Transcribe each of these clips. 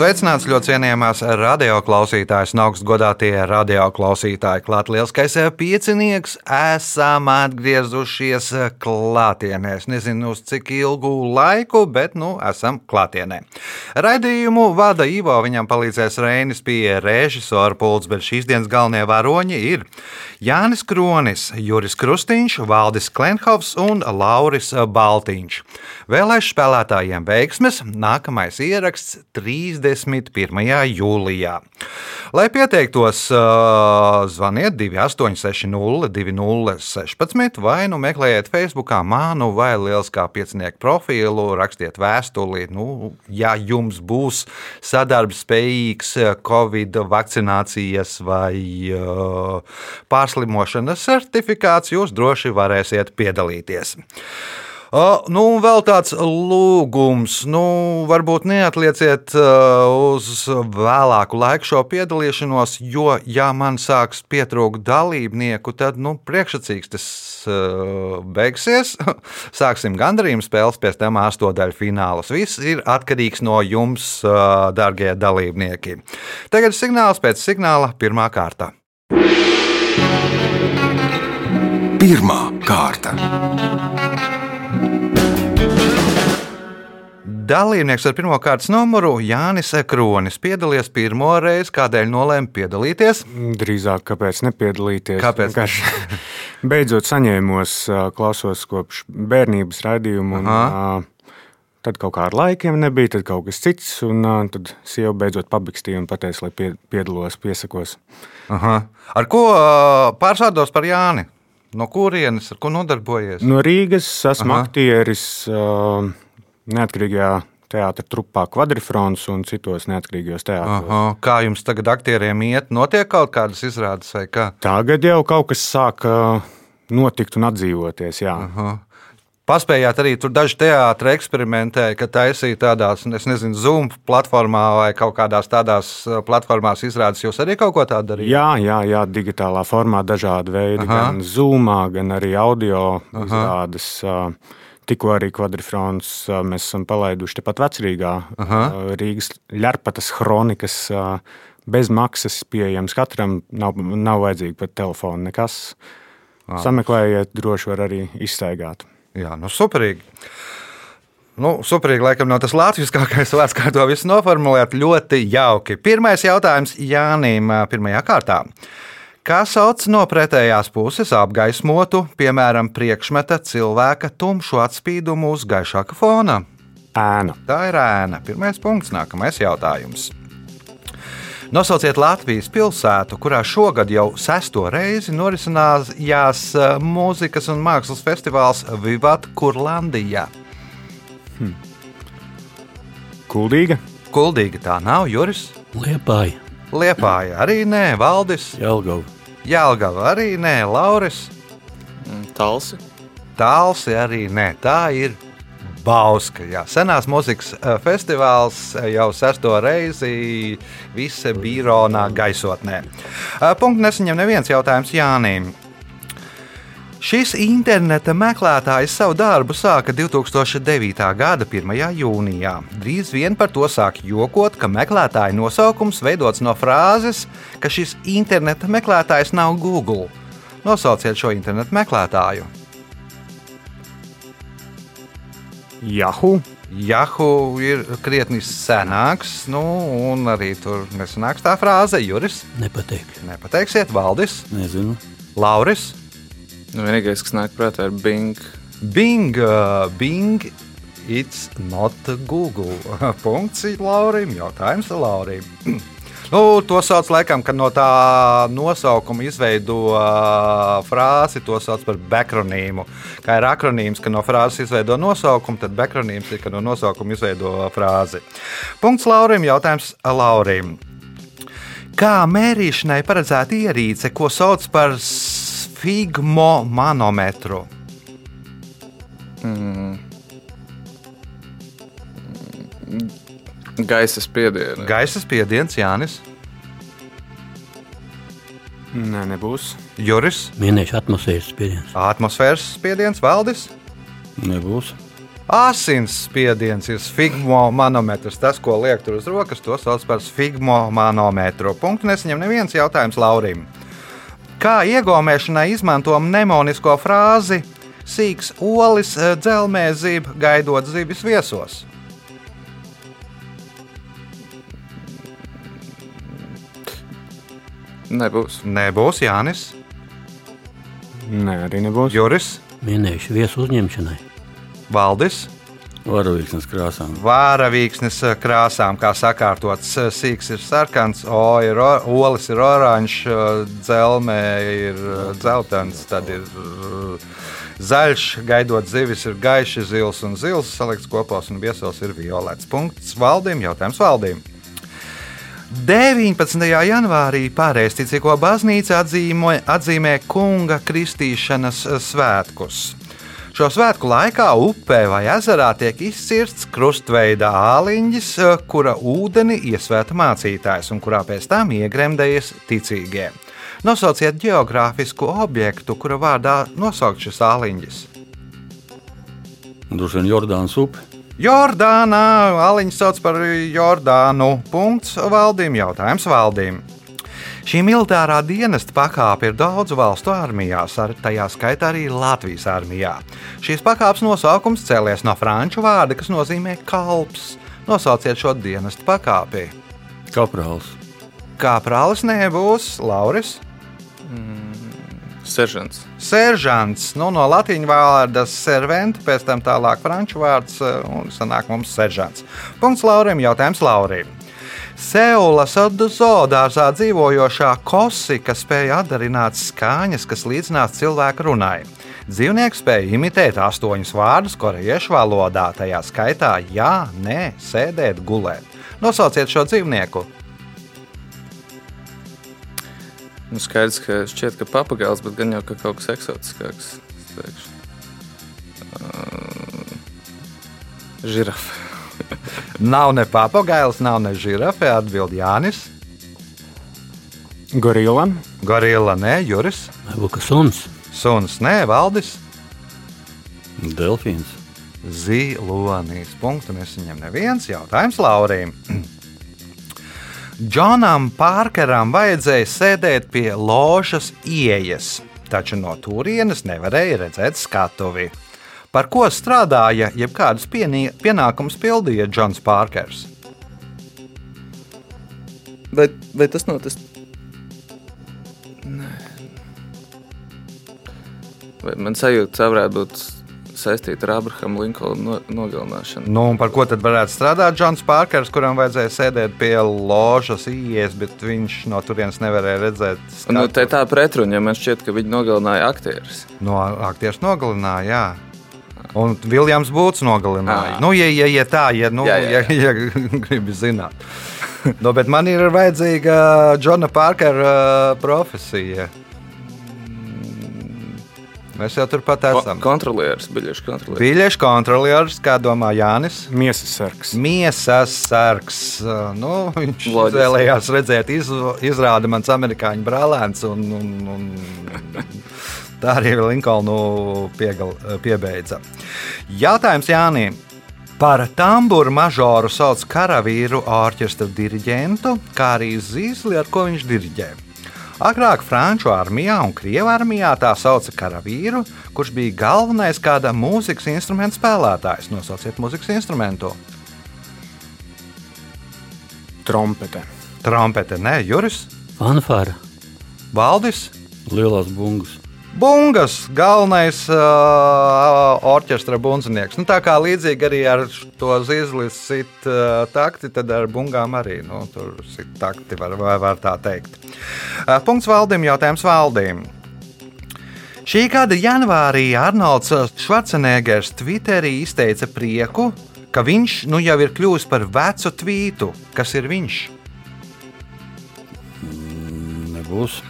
Sveicināts ļoti cienījamās radioklausītājas un augstgadātie radioklausītāji. Klāt lielskais piecinieks, esam atgriezušies klātienē. Es nezinu, uz cik ilgu laiku, bet nu esam klātienē. Raidījumu vada Ivo, viņam palīdzēs Reinis pie režisora pults, bet šīs dienas galvenie varoņi ir Jānis Kronis, Juris Krustīņš, Valdis Klenhovs un Lauris Baltiņš. Vēlēšu spēlētājiem veiksmes, nākamais ieraksts 30. 21. jūlijā. Lai pieteiktos, zvaniet 2860, 2016 vai nu meklējiet Facebook mānu vai Lieliskā piecinieku profilu, rakstiet vēstuli. Nu, ja jums būs sadarbspējīgs Covid vakcinācijas vai pārslimošanas certifikāts, jūs droši varēsiet piedalīties. Nu, vēl tāds lūgums, nu, varbūt neatlieciet uh, uz vēlāku laiku šo piedalīšanos, jo, ja man sāks pietrūkt dalībnieku, tad nu, priekšsacīgs tas uh, beigsies. Sāksim gandarījuma spēles, pēc tam astodaļu finālus. Viss ir atkarīgs no jums, uh, darbie dalībnieki. Tagad signāls pēc signāla pirmā kārta. Pirmā kārta. Dalībnieks ar pirmā kārtas numuru Jānis Kronis piedalījies pirmo reizi. Kādēļ nolēma piedalīties? Drīzāk, kāpēc nepiedalīties? Kāpēc? Vienkārši beidzot saņēmos, klausos kopš bērnības raidījumu. Un, tad kaut kā ar laikiem nebija, tad kaut kas cits. Un tad sieva beidzot pabeigtīja un pateica, lai pie, piedalos, piesakos. Aha. Ar ko pārsādos par Jāni? No kurienes, ar ko nodarbojies? No Rīgas esmu Aha. aktieris neatkarīgajā teātris trupā kvadrifrons un citos neatkarīgajos teātros. Aha. Kā jums tagad aktieriem iet? Notiek kaut kādas izrādes vai kā? Tagad jau kaut kas sāk notikt un atdzīvoties. Jā. Aha. Paspējāt arī tur daži teātris eksperimentēja, ka taisīja tādās, nezinu, Zoom platformā vai kaut kādās tādās platformās izrādes. Jūs arī kaut ko tādu darījāt? Jā, jā, jā, digitālā formā dažādi veidi, Aha. gan Zoom, gan arī audio izrādes. Tikko arī kvadrifrons mēs esam palaiduši tepat vecrīgā Aha. Rīgas ļarpatas kronikas bez maksas pieejams katram. Nav, nav vajadzīgi pat telefonu nekas. Sameklējiet, droši var arī izstaigāt. Jā, nu superīgi. Nu, superīgi, laikam, nav tas latviskākais vārds, kā to visu noformulēt. Ļoti jauki. Pirmais jautājums Jānim pirmajā kārtā. Kā sauc no pretējās puses apgaismotu, piemēram, priekšmeta cilvēka tumšu atspīdumu uz gaišāka fona? Ēna. Tā ir ēna. Pirmais punkts, nākamais jautājums. Nosauciet Latvijas pilsētu, kurā šogad jau sesto reizi norisinājās eh, mūzikas un mākslas festivāls Vivat Kurlandijā. Kuldīga. Kuldīga tā nav, Juris. Liepāja, Liepāja arī nē, Valdis. Jelgava, Jālgava arī nē, Lauris. Talsi. Tālsi arī nē, tā ir Bauska. Jā. Senās mūzikas eh, festivāls eh, jau sesto reizi visa Bīronā gaisotnē. Eh, Punkts nesaņem neviens jautājums Jānim. Šis interneta meklētājs savu darbu sāka 2009. gada 1. jūnijā. Drīz vien par to sāk jokot, ka meklētāja nosaukums veidots no frāzes, ka šis interneta meklētājs nav Google. Nosauciet šo internetu meklētāju. Yahoo. Yahoo ir krietni senāks, nu, un arī tur nesanāks tā frāze. Juris, nepatīk. nepateiksiet, Valdis, Nezinu. Lauris. Nu, vienīgais, kas nāk prātā, ir Bing. Bing, uh, Bing, it's not Google. Punkts Laurim, jautājums Laurim. Nu, to sauc laikam, kad no tā nosaukuma izveido uh, frāzi, to sauc par bakronīmu. Kā ir akronīms, ka no frāzes izveido nosaukumu, tad bakronīms ir, ka no nosaukuma izveido frāzi. Punkts Laurim, jautājums Laurim. Kā mērīšanai paredzēta ierīce, ko sauc par sfigmomanometru? Mm. Gaisa spiediena. Gaisa spiediens, Jānis. Nē, nebūs. Juris, Minēšu atmosfēras spiediens. atmosfēras spiediens, valdis. Nebūs. Asins spiediens ir sfigmomanometrs. Tas, ko liek tur uz rokas, to sauc par sfigmomanometru. Punktu nesaņem neviens jautājums Laurim. Kā iegūmēšanai izmanto mnemonisko frāzi Sīks olis eh, dzelmē zib, gaidot zivis viesos? Nebūs. Nebūs Jānis, Nē, arī nebūs. Juris, Minēšu viesu uzņemšanai. Valdis. Varavīksnes krāsām. Vāravīksnes eh, krāsām, kā sakārtots. eh, Sīks ir sarkans, o, ir, o- olis ir oranžs, eh, dzelmē ir dzeltens, tad ir zaļš, gaidot zivis ir gaiši zils un zils, salikts kopos un viesos ir violets. Punkts valdīm, jautājums valdīm. 19. janvārī Pārējsticīgo baznīca atzīmē, atzīmē kunga kristīšanas svētkus. Šo svētku laikā upē vai ezerā tiek izcirsts krustveida āliņģis, eh, kura ūdeni iesvēta mācītājs un kurā pēc tam iegremdējas ticīgie. Nosauciet geogrāfisku objektu, kura vārdā nosaukt šis āliņģis. Droši vien Jordānas upe. Jordānā Aliņš sauc par Jordānu. Punkts valdīm, jautājums valdīm. Šī militārā dienesta pakāpe ir daudzu valstu armijās, ar tajā skaitā arī Latvijas armijā. Šīs pakāpes nosaukums cēlies no franču vārda, kas nozīmē kalps. Nosauciet šo dienesta pakāpi. Kaprāls. Kā prālis nebūs Lauris. Seržants. Seržants, nu, no latviešu vārda servants, pēc tam tālāk franču vārds eh, un sanāk mums seržants. Punkts Laurim, jautājums Laurim. Seulas zoodārzā dzīvojošā kosika spēja atdarināt skaņas, kas līdzinās cilvēka runai. Dzīvnieks spēja imitēt astoņus vārdus korejiešu valodā, tajā skaitā jā, nē, sēdēt, gulēt. Nosauciet šo dzīvnieku. Nu, skaidrs, ka šķiet, ka papagailis, bet gan jau ka kaut kas eksotiskāks. Uh, Žirafa. Nav ne papagailis, nav ne žirafe, atbild Jānis. Gorila. Gorilla, nē, Juris. Ka suns. Suns, nē, Valdis. Delfīns. Zilonis. Punktu nesaņem neviens jautājums Laurim. Džonam Pārkeram vajadzēja sēdēt pie ložas ieejas, taču no turienes nevarēja redzēt skatuvi. Par ko strādāja, jeb kādus pienākumus pildīja Džons Pārkers? Vai, vai tas nav tas? Nē. Vai man sajūta, ka tā varētu būt saistīta ar Abrahama Linkolna no, nogalināšanu. Nu, un par ko tad varētu strādāt Džons Pārkers, kuram vajadzēja sēdēt pie ložas ieejas, bet viņš no turienes nevarēja redzēt skatuvi? Nu, tā ir tā pretruna, ja man šķiet, ka viņi nogalināja aktierus. No aktieris nogalināja, jā. Un Viljams Būts nogalināja. Ā. Nu, ja, ja, ja tā, ja, nu, Jā, jā, ja, ja gribi zināt. nu, bet man ir vajadzīga Džona Parkera profesija. Mēs jau turpat esam. Kontrolieris, biļešu kontrolieris. Biļešu kontrolieris, kā domā Jānis. Miesas sargs. Miesas sargs. Nu, viņš Loģiski. vēlējās redzēt, iz, izrāda mans amerikāņu brālēns. Un, un, un, tā arī Linkolnu piegal, piebeidza. Jautājums Jānim. Par tamburu mažoru sauc karavīru orķestra diriģentu, kā arī zīsli, ar ko viņš diriģē. Agrāk Franču armijā un Krievijas armijā tā sauca karavīru, kurš bija galvenais kāda mūzikas instrumenta spēlētājs. Nosauciet mūzikas instrumentu. Trompete. Trompete, nē, Juris, Fanfāra. Valdis, Lielās bungas. Bungas, galvenais uh, orķestra bunzinieks. Nu, tā kā līdzīgi arī ar to zīzli sit uh, takti, tad ar bungām arī nu, tur sit takti, var, var, var tā teikt. Uh, punkts valdīm, jautājums valdīm. Šī gada janvārī Arnolds Švarcenegers Twitterī izteica prieku, ka viņš nu jau ir kļuvis par vecu tvītu. Kas ir viņš? Nebūs.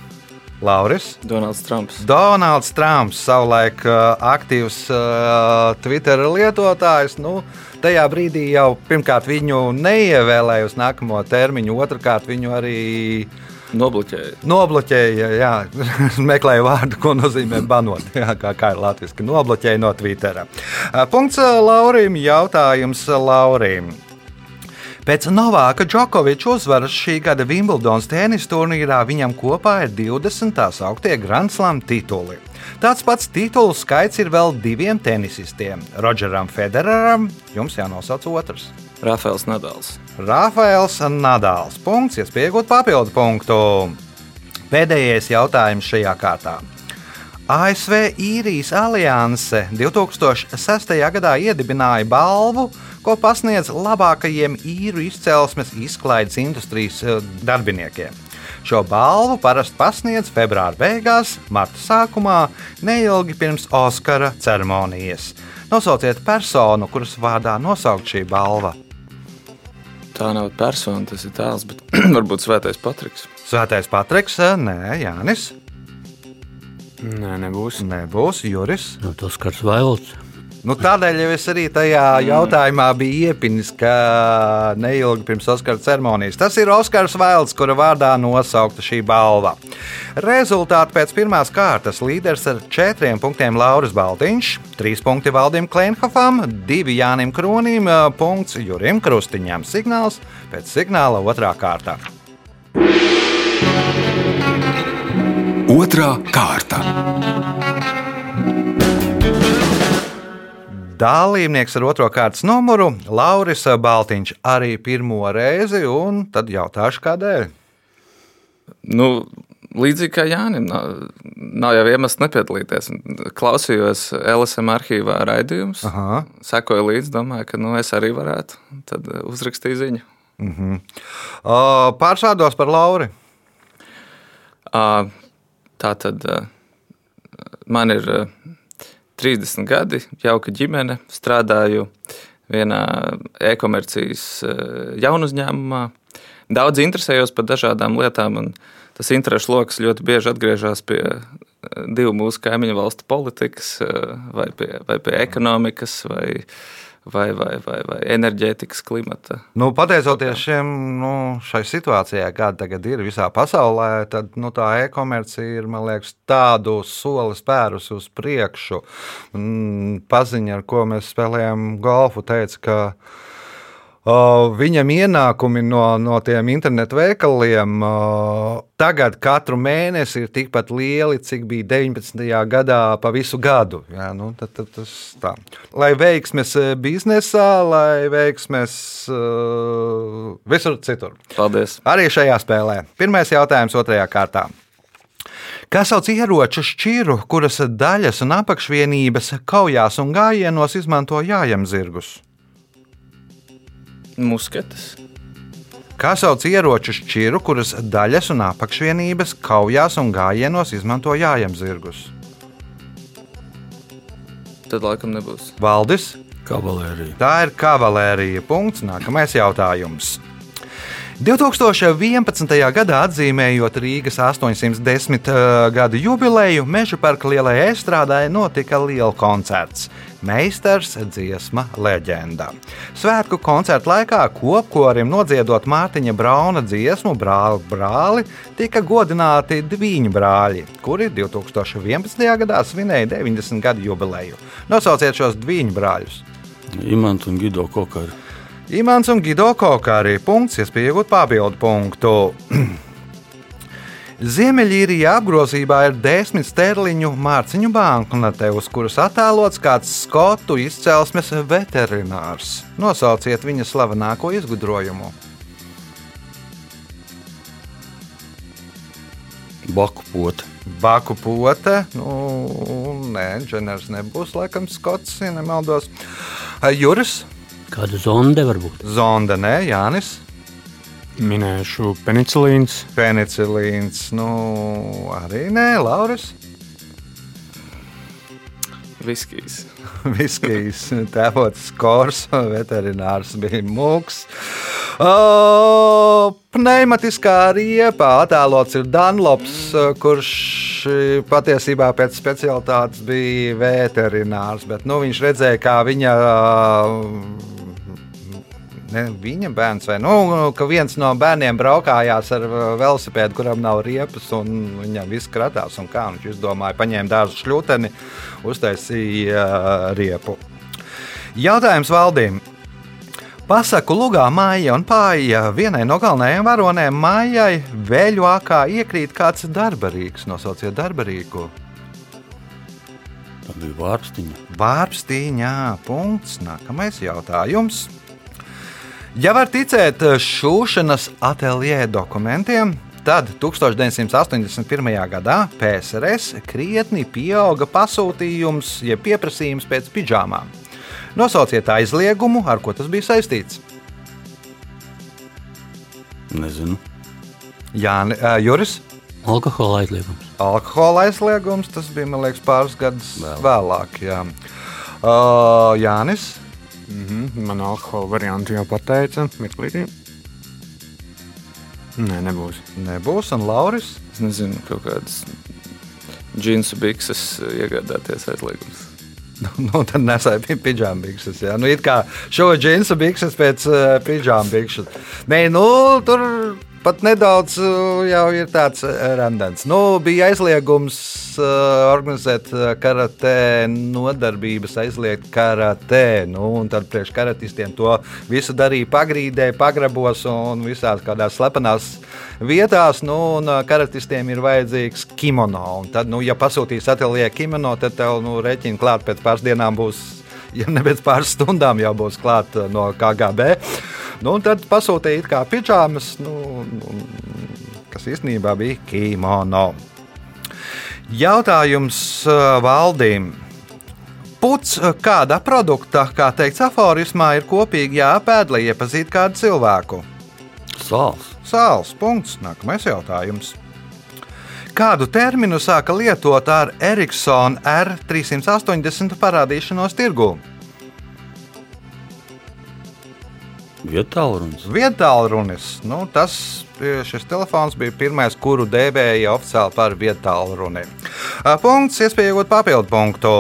Lauris. Donalds Trumps. Donalds Trumps, savulaik uh, aktīvs uh, Twitter lietotājs, nu, tajā brīdī jau pirmkārt viņu neievēlēja uz nākamo termiņu, otrkārt viņu arī Nobloķēja. Nobloķēja, jā, meklēja vārdu, ko nozīmē banot. Jā, kā, kā ir latviešu, nobloķēja no Twitter. Punkts Laurim, jautājums Laurim. Pēc Novāka Džokoviča uzvaras šī gada Wimbledonas tenisa turnīrā viņam kopā ir 20 tā sauktie Grand Slam tituli. Tāds pats titulu skaits ir vēl diviem tenisistiem - Rodžeram Federeram. Jums jānosauc otrs. Rafaels Nadals. Rafaels Nadals. Punkts, iespējot papildu punktu. Pēdējais jautājums šajā kārtā. ASV īrijas alianse 2006. gadā iedibināja balvu, ko pasniedz labākajiem īru izcelsmes izklaides industrijas eh, darbiniekiem. Šo balvu parasti pasniedz februāra beigās, marta sākumā, neilgi pirms Oskara ceremonijas. Nosauciet personu, kuras vārdā nosaukt šī balva. Tā nav persona, tas ir tēls, bet varbūt Svētais Patriks. Svētais Patriks, nē, Jānis. Nē, nebūs. Nebūs Juris. Nu, tas skars Vailds. Nu, tādēļ jau es arī tajā jautājumā biju iepinis, ka neilgi pirms Oskara ceremonijas. Tas ir Oskars Vailds, kura vārdā nosaukta šī balva. Rezultāti pēc pirmās kārtas līderis ar četriem punktiem Lauris Baltiņš, trīs punkti Valdim Klimhofam, divi Jānim Kronim, punkts Jurim Krustiņam. Signāls pēc signāla otrā kārta. Otra kārta. Dalībnieks ar otro kārtas numuru - Lauris Baltiņš arī pirmo reizi, un tad jautāšu, kādēļ. Nu, līdzīgi kā Jānis, nav, nav jau iemesls nepiedalīties. Klausījos LSM arhīvā raidījumus, Aha. sekoju līdzi, domāju, ka nu, es arī varētu. Tad eh, uzrakstīju ziņu. O, Pārsvārdos par Lauri. Ā, Tā tad ā, man ir ā, 30 gadi, jauka ģimene, strādāju vienā e-komercijas ā, jaunu uzņēmumā. Daudz interesējos par dažādām lietām, un tas interesu lokus ļoti bieži atgriežas pie divu mūsu kaimiņu valstu politikas, vai pie, vai pie ekonomikas, vai, vai, vai, vai, vai enerģētikas, klimata. Nu, pateicoties šiem, nu, šai situācijai, kāda tagad ir visā pasaulē, tad nu, tā e-komercija ir liekas, tādu soli spērus uz priekšu. Mm, Paziņa, ar ko mēs spēlējam golfu, teica, ka o, viņam ienākumi no, no tiem internetu veikaliem o, tagad katru mēnesi ir tikpat lieli, cik bija 19. gadā pa visu gadu. Jā, nu, tad, tad, tas tā. Lai veiksmes eh, biznesā, lai veiksmes uh, visur citur. Paldies! Arī šajā spēlē. Pirmais jautājums otrajā kārtā. Kā sauc ieroču šķiru, kuras daļas un apakšvienības kaujās un gājienos izmanto jājam zirgus? Musketes, Kā sauc ieroču šķiru, kuras daļas un apakšvienības kaujās un gājienos izmanto jājam zirgus? tad laikam nebūs. Valdis, Kavalērija. tā ir kavalērija. Punkts. Nākamais jautājums. 2011. gadā atzīmējot Rīgas 810 uh, gadu jubileju, Meža parka lielajai estrādē notika liela koncerts. Meistars dziesma leģenda. Svētku koncerta laikā kopkorim nodziedot Mārtiņa Brauna dziesmu Brāli, brāli tika godināti divi brāļi, kuri 2011. gadā svinēja 90 gadu jubileju. Nosauciet šos divu brāļus. Imants un Gido Kokari. Imants un Gido Kokārī punkts, iespēja iegūt papildu punktu. Ziemeļīrijā apgrozībā ir desmit sterliņu mārciņu banknote, uz kuras attēlots kāds skotu izcelsmes veterinārs. Nosauciet viņa slavenāko izgudrojumu. Baku pote. Baku pote, nu, nē, Dženers nebūs laikam skots, ja nemaldos. Juris, Kāda zonde var būt? Zonda, nē, Jānis. Minēšu penicilīns, Penicilīns, nu, arī nē, Lauris. Viskijs. Viskijs, tēvots Kors, veterinārs bija mūks. O, pneimatiskā riepa attēlots ir Danlops, kurš patiesībā pēc specialitātes bija veterinārs, bet nu, viņš redzēja, kā viņa ne viņa bērns, vai nu, ka viens no bērniem braukājās ar uh, velosipēdu, kuram nav riepas, un viņam viss kratās. Un kā viņš izdomāja, paņēma dārza šļūteni, uztaisīja uh, riepu. Jautājums valdīm. Pasaku lugā māja un pāri vienai no galvenajām varonēm mājai vēļu ākā iekrīt kāds darbarīgs. Nosauciet darbarīgu. Tā bija vārpstiņa. Vārpstīņā, punkts. Nākamais jautājums. Ja var ticēt šūšanas ateljē dokumentiem, tad 1981. gadā PSRS krietni pieauga pasūtījums, jeb pieprasījums pēc pidžāmām. Nosauciet aizliegumu, ar ko tas bija saistīts. Nezinu. Jā, uh, Juris. Alkohola aizliegums. Alkohola aizliegums tas bija man liekas, pāris gadus Vēlāk. vēlāk. jā. uh, Jānis. Mhm, man alkohola variantu jau pateica. Mirklītī. Nē, nebūs. Nebūs, un Lauris. Es nezinu, kaut kādas džinsu bikses iegādāties aizliegums. nu, tad nesēja pie pidžāma bikses. Jā. Nu, it kā šo džinsu bikses pēc uh, pidžāma bikses. Nē, nu, tur pat nedaudz uh, jau ir tāds uh, randens. Nu, bija aizliegums uh, organizēt karatē nodarbības, aizliegt karatē. Nu, tad priekš karatistiem to visu darīja pagrīdē, pagrabos un visās kādās slepenās vietās. Nu, un karatistiem ir vajadzīgs kimono. Un tad, nu, ja pasūtīs ateljē kimono, tad tev nu, rēķina klāt pēc pāris dienām būs. Ja ne pēc pāris stundām jau būs klāta no KGB, nu, tad pasūtīja kā pidžāmas, nu, nu, kas īstenībā bija kimono. Jautājums uh, valdīm. Puts uh, kāda produkta, kā teikts aforismā, ir kopīgi jāpēd, lai iepazītu kādu cilvēku. Sāls. Sāls. Punkts. Nākamais jautājums. Kādu terminu sāka lietot ar Ericsson R380 parādīšanos tirgū? Vietālrunis. Vietālrunis. Nu, tas šis telefons bija pirmais, kuru dēvēja oficiāli par vietālruni. Ā, Punkts, iespēja iegūt papildu punktu.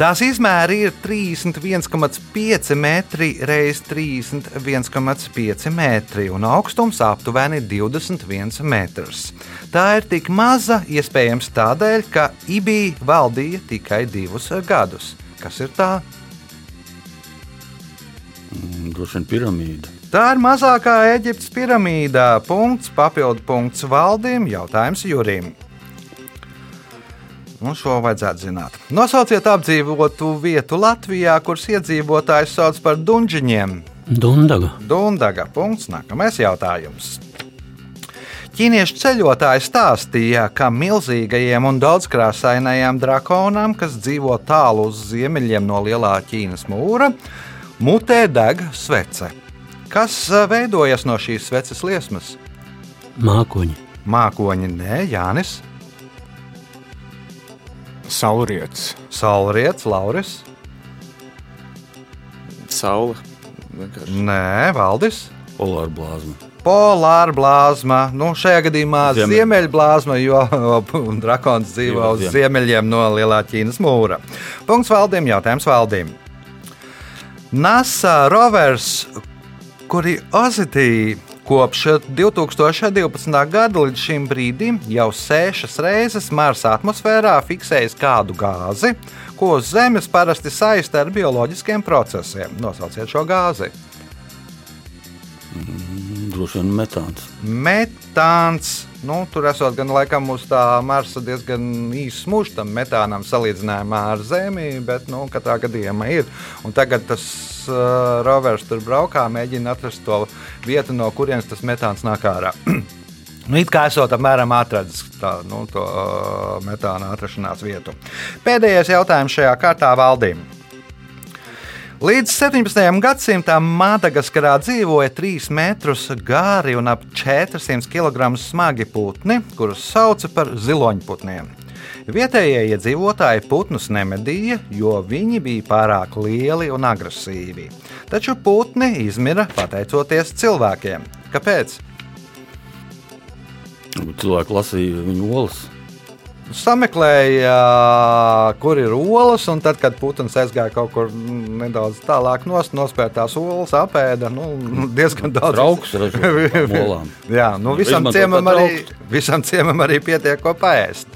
Tās izmēri ir 31,5 metri x 31,5 metri un augstums aptuveni 21 metrs. Tā ir tik maza, iespējams tādēļ, ka IBI valdīja tikai divus gadus. Kas ir tā? Mm, Droši vien piramīda. Tā ir mazākā Eģiptes piramīda. Punkts, papildu punkts valdīm, jautājums Jurim. Nu, šo vajadzētu zināt. Nosauciet apdzīvotu vietu Latvijā, kuras iedzīvotājs sauc par dunģiņiem. Dundaga. Dundaga. Punkts. Nākamais jautājums. Ķīniešu ceļotāji stāstīja, ka milzīgajiem un daudzkrāsainajiem drakonam, kas dzīvo tālu uz ziemeļiem no lielā Ķīnas mūra, mutē deg svece. Kas eh, veidojas no šīs sveces liesmas? Mākoņi. Mākoņi, nē, Jānis, Saulrietis. Saulrietis, Lauris, Saula. Vienkārši. nē, Valdis. Polāra blāzma. Polāra blāzma, nu, šajā gadījumā Ziemeļ. ziemeļblāzma, jo drakons dzīvo Dzīvo uz ziem. ziemeļiem no Lielā Ķīnas mūra. Punkts valdīm, jautājums valdīm. NASA rovers Curiosity kopš 2012. gada līdz šim brīdim jau sešas reizes Marsa atmosfērā fiksējis kādu gāzi, ko uz Zemes parasti saista ar bioloģiskiem procesiem. Nosauciet šo gāzi. Mm, Droši vien metāns. Metāns. Nu, tur esot gan laikam uz tā Marsa diezgan īsts mūžs tam metānam salīdzinājumā ar Zemi, bet nu, katrā gadījumā ir. Un tagad tas uh, rovers tur braukā, mēģina atrast to vietu, no kurienes tas metāns nāk ārā. Nu, it kā esot apmēram atradzis tā, nu, to uh, metāna atrašanās vietu. Pēdējais jautājums šajā kārtā valdīm. Līdz 17. gadsimtam Madagaskarā dzīvoja 3 metrus gari un ap 400 kg smagi putni, kurus sauca par ziloņputniem. Vietējie iedzīvotāji putnus nemedīja, jo viņi bija pārāk lieli un agresīvi. Taču putni izmira pateicoties cilvēkiem. Kāpēc? Cilvēki lasīja viņu olas. Sameklēja, kur ir olas, un tad, kad Putins aizgāja kaut kur mm, nedaudz tālāk, nost, nospēja tās olas, apēda nu, diezgan daudz. Trauks ražo. Jā, nu, visam, ciemam arī, visam ciemam arī pietiek ko paēst.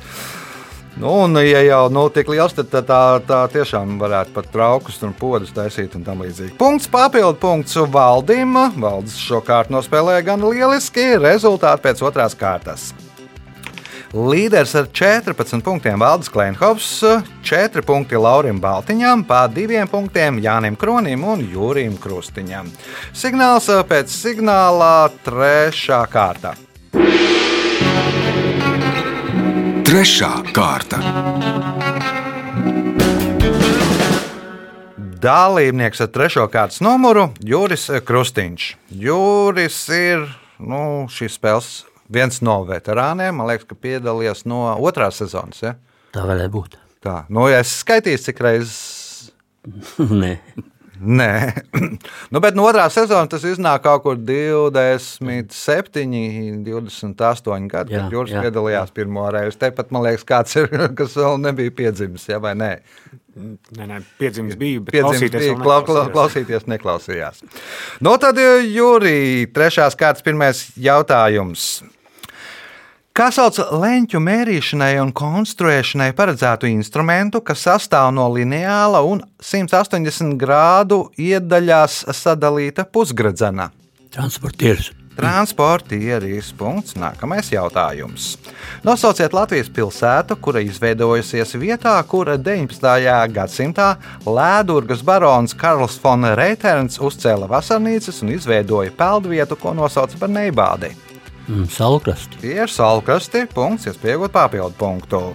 Nu, un, ja jau nu, tik liels, tad tā, tā, tā tiešām varētu pat traukus un podus taisīt un tam līdzīgi. Punkts papildu punkts valdim. Valdis šo kārtu nospēlēja gan lieliski, rezultāti pēc otrās kārtas. Līderis ar 14 punktiem Valdis Klimhovs, 4 punkti Laurim Baltiņam, pa 2 punktiem Jānim Kronim un Jūrim Krustiņam. Signāls pēc signāla 3. kārta. Trešā kārta. Dalībnieks ar trešo kārtas numuru Juris Krustīņš. Juris ir nu, šīs spēles viens no veterāniem. Man liekas, ka piedalījies no otrās sezonas. Ja? Tā varētu būt. Tā, nu, es skaitīju, cik reizes. Nē, Nē, nu, bet no otrā sezona tas iznāk kaut kur 27, 28 gadi, Jā, kad Juris jā, piedalījās pirmo reizi. Tepat man liekas, kāds ir, kas vēl nebija piedzimis, ja vai nē. Nē, nē, piedzimis bija, bet Piedzimis klausīties bija, klau, neklausījos. klausīties neklausījās. Nu, tad, Jurija, trešās kārtas pirmais jautājums. Kā sauc leņķu mērīšanai un konstruēšanai paredzētu instrumentu, kas sastāv no lineāla un 180 grādu iedaļās sadalīta pusgradzena? transportieris. Transportieris. Punkts. Nākamais jautājums. Nosauciet Latvijas pilsētu, kura izveidojusies vietā, kur 19. gadsimtā Lēdurgas barons Karls von Reiterns uzcēla vasarnīcas un izveidoja peldvietu, ko nosauca par Neibādi. Mm, Salkrasti. Tie ir salkrasti, punkts, iespējot papildu punktu.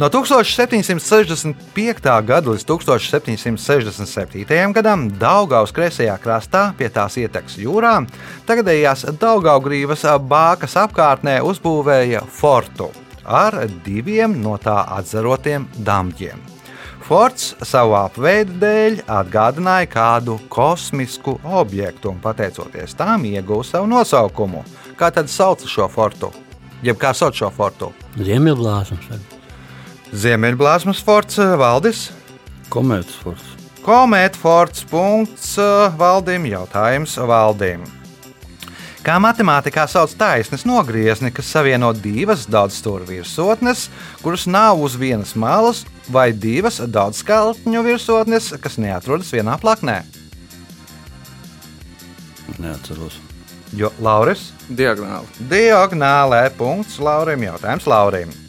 No 1765. gada līdz 1767. gadam Daugaus kreisajā krastā pie tās ietekas jūrā tagadējās Daugaugrības bākas apkārtnē uzbūvēja fortu ar diviem no tā atzarotiem damģiem. Forts savu apveidu dēļ atgādināja kādu kosmisku objektu un, pateicoties tam, ieguva savu nosaukumu. Kā tad sauc šo fortu? Jeb kā sauc šo fortu? Ziemeļblāzums. varbūt. Ziemeļblāzmas forts eh, Valdis. Komētas forts. Komēta forts. Punkts eh, Valdim. Jautājums Valdim. Kā matemātikā sauc taisnes nogriezni, kas savieno divas daudzstūra virsotnes, kuras nav uz vienas malas, vai divas daudzskaltņu virsotnes, kas neatrodas vienā plaknē? Neatceros. Jo Lauris Diagonāli. Diagonālē punkts Laurim. Jautājums Laurim.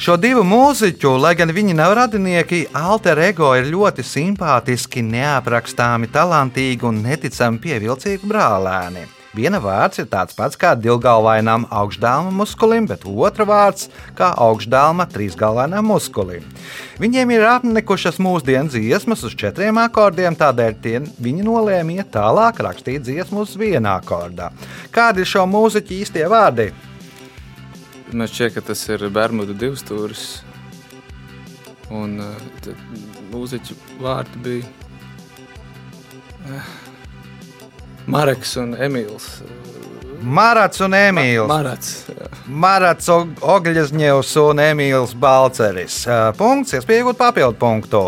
Šo divu mūziķu, lai gan viņi nav radinieki, alter ego ir ļoti simpātiski, neaprakstāmi, talantīgi un neticami pievilcīgi brālēni. Viena vārds ir tāds pats kā divgalvainam augšdāma muskulim, bet otra vārds kā augšdāma trīsgalvainam muskulim. Viņiem ir apnikušas mūsdienu dziesmas uz četriem akordiem, tādēļ tie, viņi nolēma iet tālāk, rakstīt dziesmu uz vienu akordā. Kādi ir šo mūziķu īstie vārdi? Man šķiet, ka tas ir Bermudu divstūris. Un tad mūziķu vārdi bija eh, Mareks un Emīls. Marats un Emīls. Marats. jā. Marats Ogļņevs un Emīls Balceris. Ā, Punkts, iespējot papildu punktu.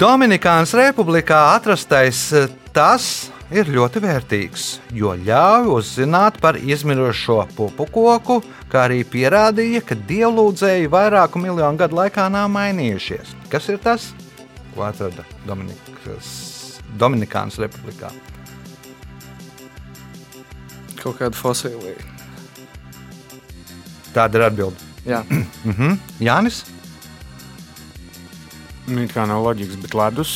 Dominikānas republikā atrastais tas ir ļoti vērtīgs, jo ļauj uzzināt par izmirušo pupu koku, kā arī pierādīja, ka dievlūdzēji vairāku miljonu gadu laikā nav mainījušies. Kas ir tas, ko atrada Dominikas, Dominikānas republikā? Kaut kāda fosilija. Tāda ir atbilde. Jā, Mhm. Jānis? It kā nav loģikas, bet ledus.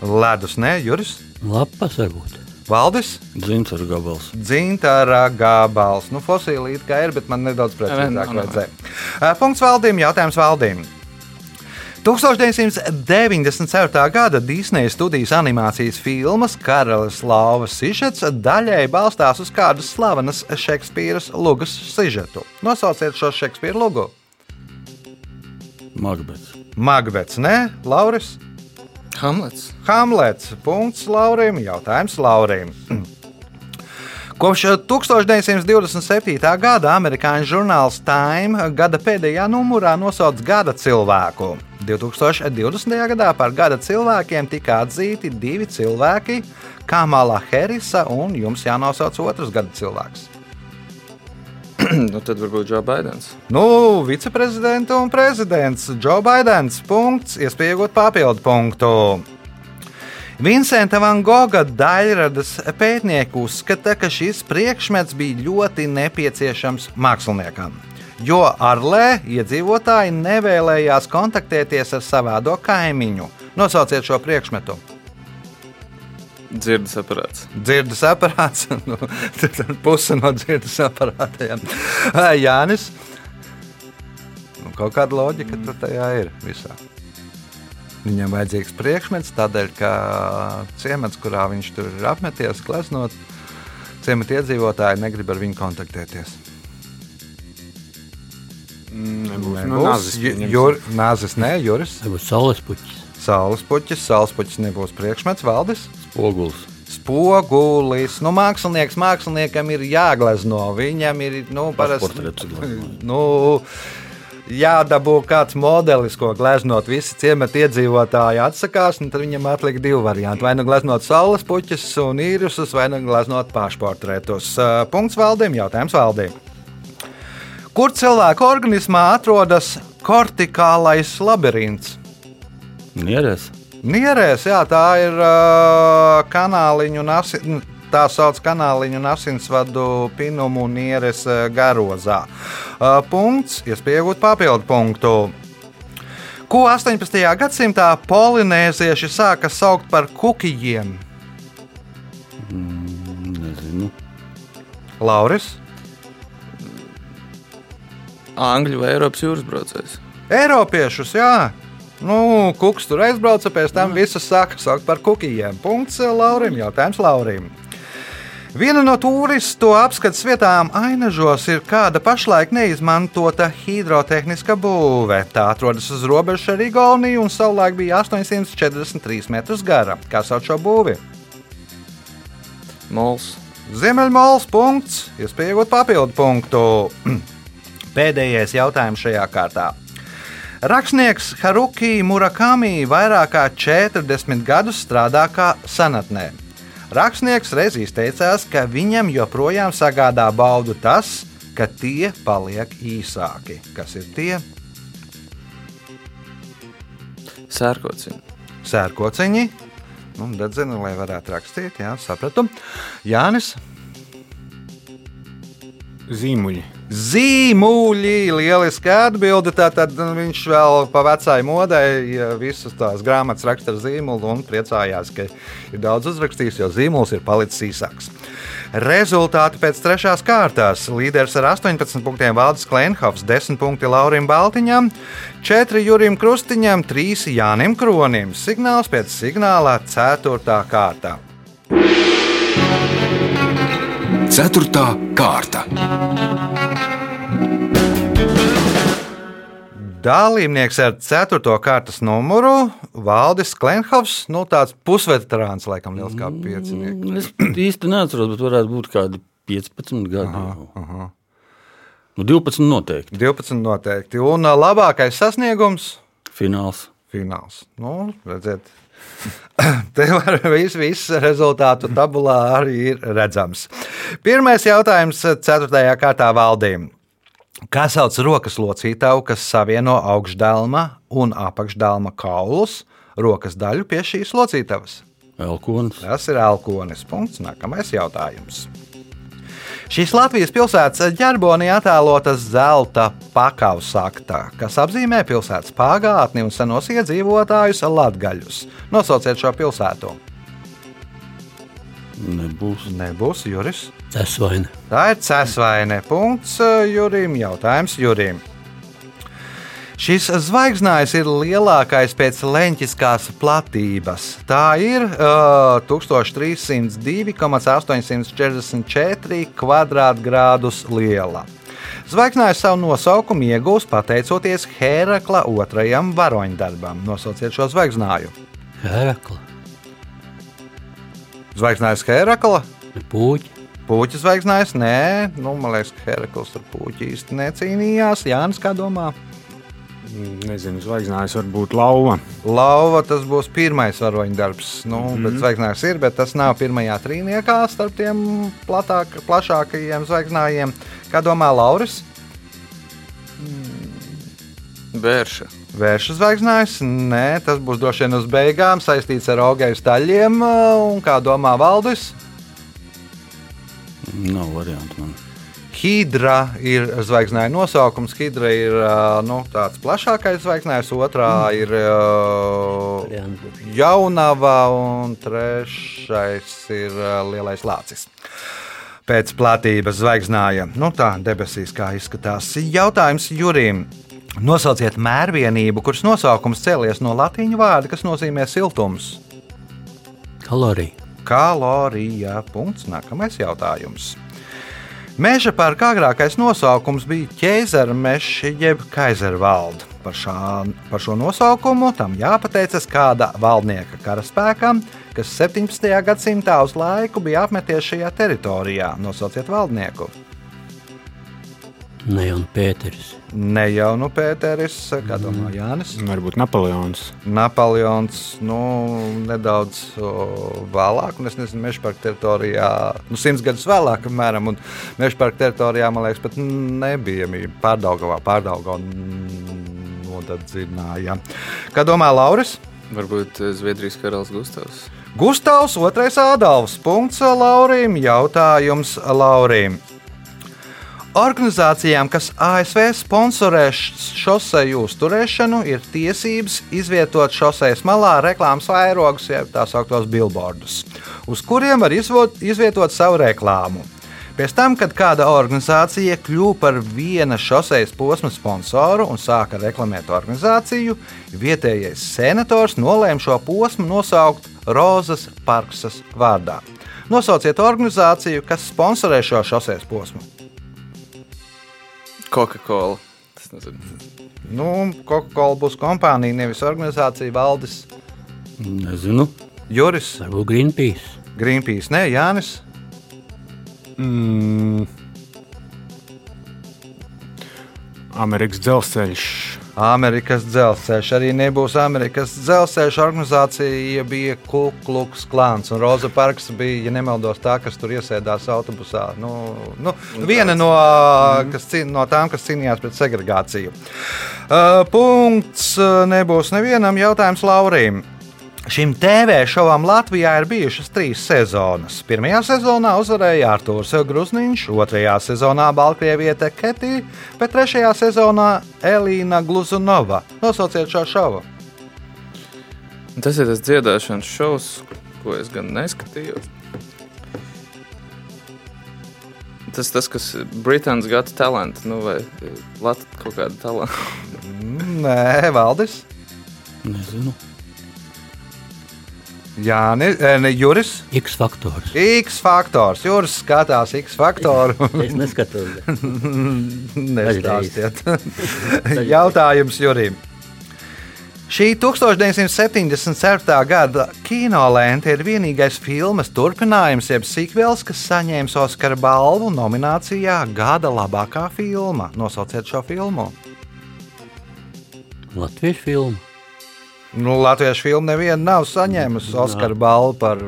Ledus, nē, Juris, Lapas varbūt. Valdis, Dzintara gabals. Dzintara gabals. Nu, fosilī it kā ir, bet man nedaudz precīzāk vajadzēja. Punkts valdīm, jautājums valdīm. 1994. gada Disneja studijas animācijas filmas Karalis Lauvas sižets daļai balstās uz kādas slavenas Šekspīras lugas sižetu. Nosauciet šo Šekspīra lugu. Magbets. Magbets, nē, Lauris. Hamlets. Hamlets. Punkts Laurim. Jautājums Laurim. Kopš 1927. gada amerikāņu žurnāls Time gada pēdējā numurā nosauc gada cilvēku. 2020. gadā par gada cilvēkiem tika atzīti divi cilvēki - Kamala Harrisa un jums jānosauc otrs gada cilvēks. nu, tad varbūt Džo Baidens. Nu, viceprezidents un prezidents Džo Baidens. Punkts, iespējot papildu punktu. Vincenta Van Goga daļradas pētnieki uzskata, ka šis priekšmets bija ļoti nepieciešams māksliniekam. Jo Arlē iedzīvotāji nevēlējās kontaktēties ar savādo kaimiņu. Nosauciet šo priekšmetu. Dzirdes aparāts. Dzirdes aparāts, nu, tad puse no dzirdes aparātiem. Jānis. Nu, kaut kāda loģika tur tajā ir visā. Viņam vajadzīgs priekšmets, tādēļ, ka ciemats, kurā viņš tur ir apmeties, gleznot, ciemata iedzīvotāji negrib ar viņu kontaktēties. Nebūs. Nu, Nebūs. Ju- pieņemsim. Jur, nāzis, nē, Juris. Nebūs saules puķis, Saules puķis, saules puķis nebūs priekšmets, valdis. Spogulis. Spogulis. Nu, mākslinieks māksliniekam ir jāglezno. Viņam ir nu, parasti. Nu, jādabū kāds modelis, ko gleznot. Visi ciemata iedzīvotāji atsakās, un tad viņam atlika divi varianti. Vai nu gleznot saules puķus un īrusus, vai nu gleznot pašportretus. Punkts valdīm, jautājums valdīm. Kur cilvēka organismā atrodas kortikālais labirints? Nierēs. Nierēs, jā, tā ir uh, kanāliņu un asi- tā sauc kanāliņu un asinsvadu pinumu nieres garozā. Uh, punkts, iespējot papildu punktu. Ko 18. gadsimtā polinēzieši sāka saukt par kukijiem? Nezinu. Lauris, Angļu vai Eiropas jūras braucējs. Eiropiešus, jā. Nu, kuks tur aizbrauca, pēc tam visus sāka saukt par kukijiem. Punkts uh, Laurim, jautājums Laurim. Viena no turistu apskates vietām Ainažos ir kāda pašlaik neizmantota hidrotehniska būve. Tā atrodas uz robežas ar Igauniju un savulaik bija 843 metrus gara. Kā sauc šo būvi? Mols. Ziemeļmols punkts, iespējot papildu punktu. Pēdējais jautājums šajā kārtā. Rakstnieks Haruki Murakami vairāk kā 40 gadus strādā kā senatnē. Rakstnieks reiz izteicās, ka viņam joprojām sagādā baudu tas, ka tie paliek īsāki. Kas ir tie? Sērkociņi. Sērkociņi. Nu, dedzina, lai varētu rakstīt, jā, sapratu. Jānis. Zīmuļi. Zīmuļi, lieliski atbildi. Tātad viņš vēl pa vecai modei ja visas tās grāmatas raksta ar zīmolu un priecājās, ka ir daudz uzrakstījis, jo zīmols ir palicis īsāks. Rezultāti pēc trešās kārtās. Līderis ar 18 punktiem Valdis Klenhovs, 10 punkti Laurim Baltiņam, 4 Jurim Krustiņam, 3 Jānim Kronim. Signāls pēc signāla 4. kārtā. Ceturtā kārta. Dalībnieks ar 4. kārtas numuru Valdis Klenhovs, nu tāds pusveterāns, laikam, liels kā piecinieks. Es īsti neatceros, bet varētu būt kādi 15 gadi. Aha, Nu, 12 noteikti. 12 noteikti. Un ā, labākais sasniegums Fināls. - fināls. Nu, redziet, te var viss, viss rezultātu tabulā arī ir redzams. Pirmais jautājums 4. kārtā valdīm. Kā sauc rokas locītavu, kas savieno augšdalma un apakšdalma kaulus, rokas daļu pie šīs locītavas? Elkonis. Tas ir Elkonis. Punkts. Nākamais jautājums. Šīs Latvijas pilsētas ģerbonī attēlota zelta pakausakta, kas apzīmē pilsētas pagātni un senos iedzīvotājus latgaļus. Nosauciet šo pilsētu. Nebūs. Nebūs Juris. tas vai ne? Tā ir cēsvaine. Punkts eh, Jurim. Jautājums Jurim. Šis zvaigznājs ir lielākais pēc leņķiskās platības. Tā ir uh, 1302,844 km2 liela. Zvaigznājs savu nosaukumu iegūst pateicoties Hērakla otrajam varoņdarbam. Nosauciet šo zvaigznāju. Herakla, Zvaigznājs Hērakla. puķi, Puķis zvaigznājs, nē, nu, man liekas, ka Herakls ar puķi īsti necīnījās. Jānis, kā domā? Nezinu, zvaigznājs var būt lauva. Lauva tas būs pirmais varoņdarbs. Nu, mm -hmm. Zvaigznājs ir, bet tas nav pirmajā trīniekā starp tiem platāk, plašākajiem zvaigznājiem. Kā domā Lauris? Vērša. Vērša zvaigznājs, nē, tas būs droši vien uz beigām saistīts ar augēju staļiem. Un kā domā Valdis? Nav variantu man. Hidra ir zvaigznāja nosaukums. Hidra ir ā, nu, tāds plašākais zvaigznājs, otrā mm. ir būtu. jaunava, un trešais ir ā, lielais lācis. Pēc platības zvaigznāja. Nu, tā debesīs kā izskatās. Jautājums Jurim. Nosauciet mērvienību, kuras nosaukums cēlies no latīņu vārda, kas nozīmē siltums. Kalorija. Kalorija. Punkts. Nākamais jautājums. Meža parka agrākais nosaukums bija ķēzara meža jeb kaizervalda. Par, šā, par šo nosaukumu tam jāpateicas kāda valdnieka karaspēkam, kas 17. gadsimtā uz laiku bija apmeties šajā teritorijā. Nosauciet valdnieku. Ne jau Pēteris. Ne jau nu Pēteris, kā domā Jānis. Varbūt Napoleons. Napoleons nu, nedaudz vēlāk, un es nezinu, meža parka teritorijā, nu, simts gadus vēlāk, apmēram, un meža parka teritorijā, man liekas, pat nebija pārdaugavā, pārdaugavā nodadzināja. Kā domā Lauris? Varbūt eh, Zviedrijas karalis Gustavs. Gustavs, otrais Ādams, punkts Laurim, jautājums Laurim. Organizācijām, kas ASV sponsorē šoseju uzturēšanu, ir tiesības izvietot šosejas malā reklāmas vairogus, jeb tā sauktos billboardus, uz kuriem var izvot, izvietot savu reklāmu. Pēc tam, kad kāda organizācija kļuva par viena šosejas posma sponsoru un sāka reklamēt organizāciju, vietējais senators nolēma šo posmu nosaukt Rozas Parksas vārdā. Nosauciet organizāciju, kas sponsorē šo šosejas posmu. Coca-Cola. Tas nezinu. Nu, Coca-Cola būs kompānija, nevis organizācija, valdis, Nezinu. Juris, Varbūt Greenpeace. Greenpeace, Nē, Jānis. Mm. Amerikas dzelzceļš. Amerikas dzelzceļš arī nebūs Amerikas dzelzceļš. Organizācija bija Kukluks klāns, un Roza Parks bija, ja nemaldos, tā, kas tur iesēdās autobusā. Nu, nu, viena no, kas, cīn- no tām, kas cīnījās pret segregāciju. Uh, punkts uh, nebūs nevienam jautājums Laurim. Šim TV šovam Latvijā ir bijušas trīs sezonas. Pirmajā sezonā uzvarēja Arthurs Grusniņš, otrajā sezonā Baltkrieviete Ketī, bet trešajā sezonā Elīna Gluzunova. Nosauciet šo šovu. Tas ir tas dziedāšanas šovs, ko es gan neskatījos. Tas tas, kas Britānijas gada talants, nu vai Latvijas kaut kāda talanta. Nē, Valdis. Nezinu. Jā, ne, ne Juris. X faktors. X faktors. Juris skatās X faktoru. Es neskatos. Nestāstiet. Jautājums Jurim. Šī 1977. gada kinolente ir vienīgais filmas turpinājums, jeb sikvels, kas saņēma Oskara balvu nominācijā Gada labākā filma. Nosauciet šo filmu. Latviešu filma. Nu, Latviešu filma neviena nav saņēmusi Oskara balvu par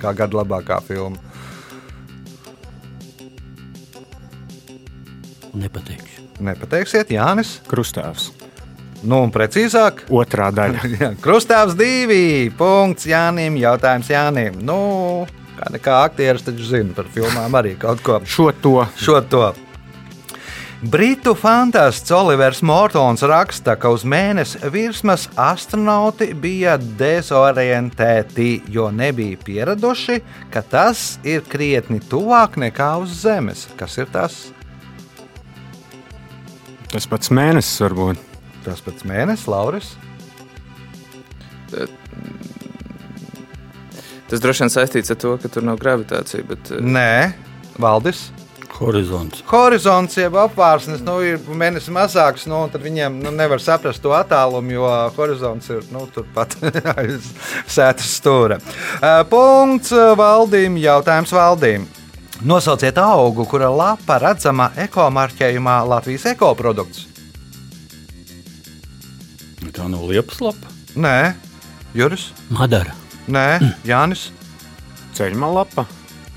kā gada labākā filmu. Nepateikšu. Nepateiksiet, Jānis. Krustāvs. Nu, un precīzāk, Otrā daļa. Jā, Krustāvs divi. Punkts Jānim. Jautājums Jānim. Nu, kā nekā aktieris taču zina par filmām arī kaut ko Šo to šo to. Britu fantāsts Olivers Mortons raksta, ka uz mēnesi virsmas astronauti bija dezorientēti, jo nebija pieraduši, ka tas ir krietni tuvāk nekā uz Zemes. Kas ir tas? tas pats mēnesis varbūt. Tas pats mēnesis, Lauris. Tas droši vien saistīts ar to, ka tur nav gravitācija. Bet, eh, Nē, Valdis. Horizons. Horizons jeb apvārsnes nu, ir mēnesis mazāks, nu, tad viņiem nu, nevar saprast to attālumu, jo horizons ir nu, turpat aiz sētas stūra. Punkts valdīm, jautājums valdīm. Nosauciet augu, kura lapa redzama ekomarķējumā Latvijas ekoprodukts. Tā nav liepas lapa. Nē, Juris, Madara. Nē, Jānis, Ceļmalapa.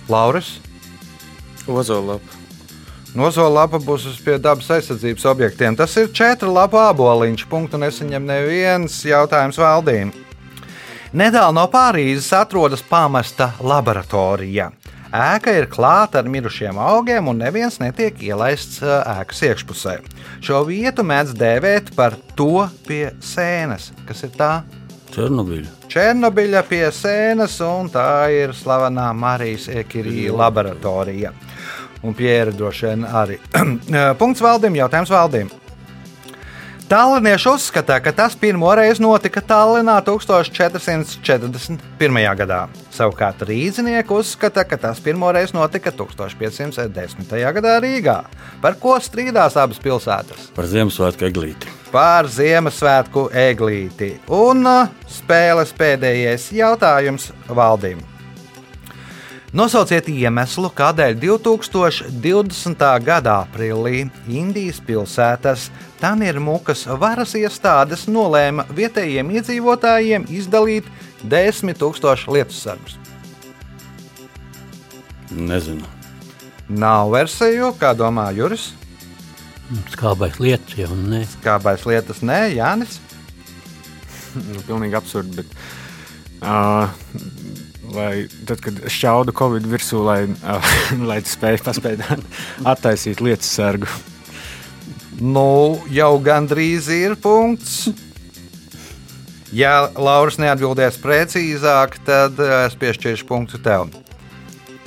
Lauris. Ozolapa. Nozola lapa būs pie dabas aizsardzības objektiem. Tas ir četru lapu aboliņš. Punktu nesaņem neviens jautājums valdīm. Netālu no Pārīzes atrodas pamesta laboratorija. Ēka ir klāta ar mirušiem augiem, un neviens netiek ielaists ēkas iekšpusē. Šo vietu mēdz dēvēt par to pie sēnes. Kas ir tā? Černobiļa. Černobiļa pie sēnes, un tā ir slavenā Marijas Ekirija laboratorija. Un Pjēra droši vien arī. Punkts valdīm, jautājums valdīm. Tallinieši uzskata, ka tas pirmo reizi notika Tallinā 1441. gadā. Savukārt rīznieki uzskata, ka tas pirmo reizi notika 1510. gadā Rīgā. Par ko strīdās abas pilsētas? Par Ziemassvētku eglīti. Par Ziemassvētku eglīti. Un uh, spēles pēdējais jautājums valdīm. Nosauciet iemeslu, kādēļ 2020. gada aprīlī Indijas pilsētas Tanirmukas varas iestādes nolēma vietējiem iedzīvotājiem izdalīt 10 000 lietusargus. Nezinu. Nav versiju, kā domā Juris. Skābais lietas jau nē. Kāpēc lietas nē, Jānis? Nu, pilnīgi absurdi. Bet, uh, lai, tad, kad šķaudu Covid virsū, lai, lai spēj paspēt attaisīt lietas sargu. Nu, jau gandrīz ir punkts. Ja Lauris neatbildēs precīzāk, tad eh, es piešķiršu punktu tev.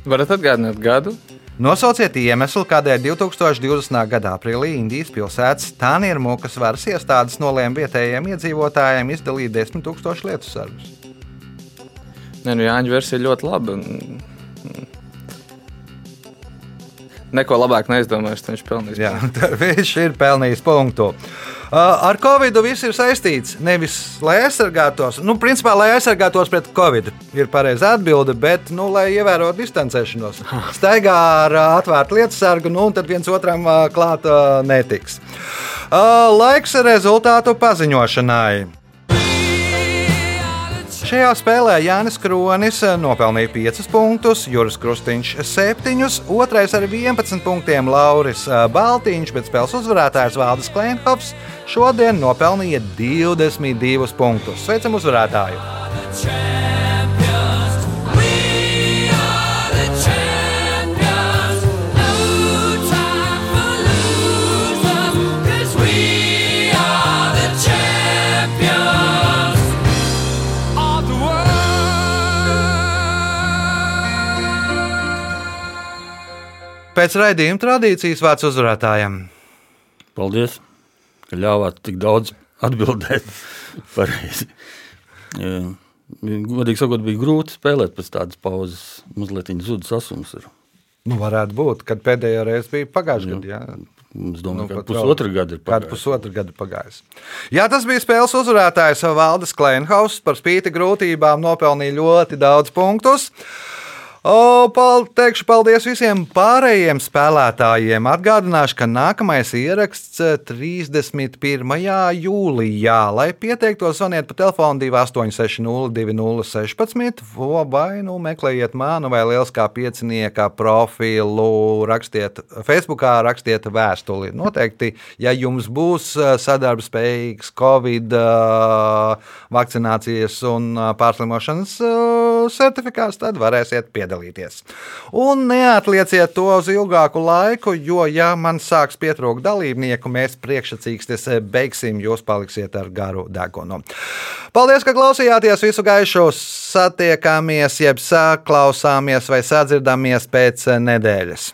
Varat atgādināt gadu? Nosauciet iemeslu, kādēļ 2020. gada aprīlī Indijas pilsētas Tānirmukas varas iestādes nolēma vietējiem iedzīvotājiem izdalīt 10 000 lietu sargus. Nē, nu Jāņa versija ļoti laba. Neko labāk neizdomājuši, viņš pelnīs. Jā, viņš ir pelnījis punktu. Uh, Ar Covid viss ir saistīts. Nevis lai aizsargātos, nu, principā, lai aizsargātos pret Covid, ir pareiza atbilde, bet, nu, lai ievērotu distancēšanos. Staigā ar uh, atvērtu lietu sargu, nu, un tad viens otram uh, klāt netiks. Laiks rezultātu paziņošanai. Šajā spēlē Jānis Kronis nopelnīja 5 punktus, Juris Krustīņš 7, otrais ar 11 punktiem Lauris Baltiņš, bet spēles uzvarētājs Valdis Kleinhofs šodien nopelnīja 22 punktus. Sveicam uzvarētāju! Pēc raidījuma tradīcijas vārds uzvarētājiem. Paldies, ka ļāvāt tik daudz atbildēt pareizi. Godīgi sakot, bija grūti spēlēt pēc tādas pauzes. Mazliet zuda sasums. Ir. Nu, varētu būt, kad pēdējā reize bija pagājušajā gadā. Es domāju, Nu, ka pusotra gada ir pagājusi. pusotru gadu pagājis. Jā, tas bija spēles uzvarētājs Valdis Kleinhaus. Par spīti grūtībām nopelnīja ļoti daudz punktus. O, pal, teikšu paldies visiem pārējiem spēlētājiem. Atgādināšu, ka nākamais ieraksts eh, 31. jūlijā. Lai pieteiktos, zvaniet pa telefonu 286, 2016, vai nu meklējiet manu vai lieliskā piecinieka profilu, rakstiet Facebook, rakstiet vēstuli. Noteikti, ja jums būs eh, sadarbspējīgs Covid eh, vakcinācijas un eh, pārslimošanas eh, certifikāts, tad varēsiet piedalīties. Un neatlieciet to uz ilgāku laiku, jo, ja man sāks pietrūkt dalībnieku, mēs priekšsacīksties beigsim, jūs paliksiet ar garu degunu. Paldies, ka klausījāties visu gaišu. Satiekamies, jeb saklausāmies vai sadzirdāmies pēc nedēļas.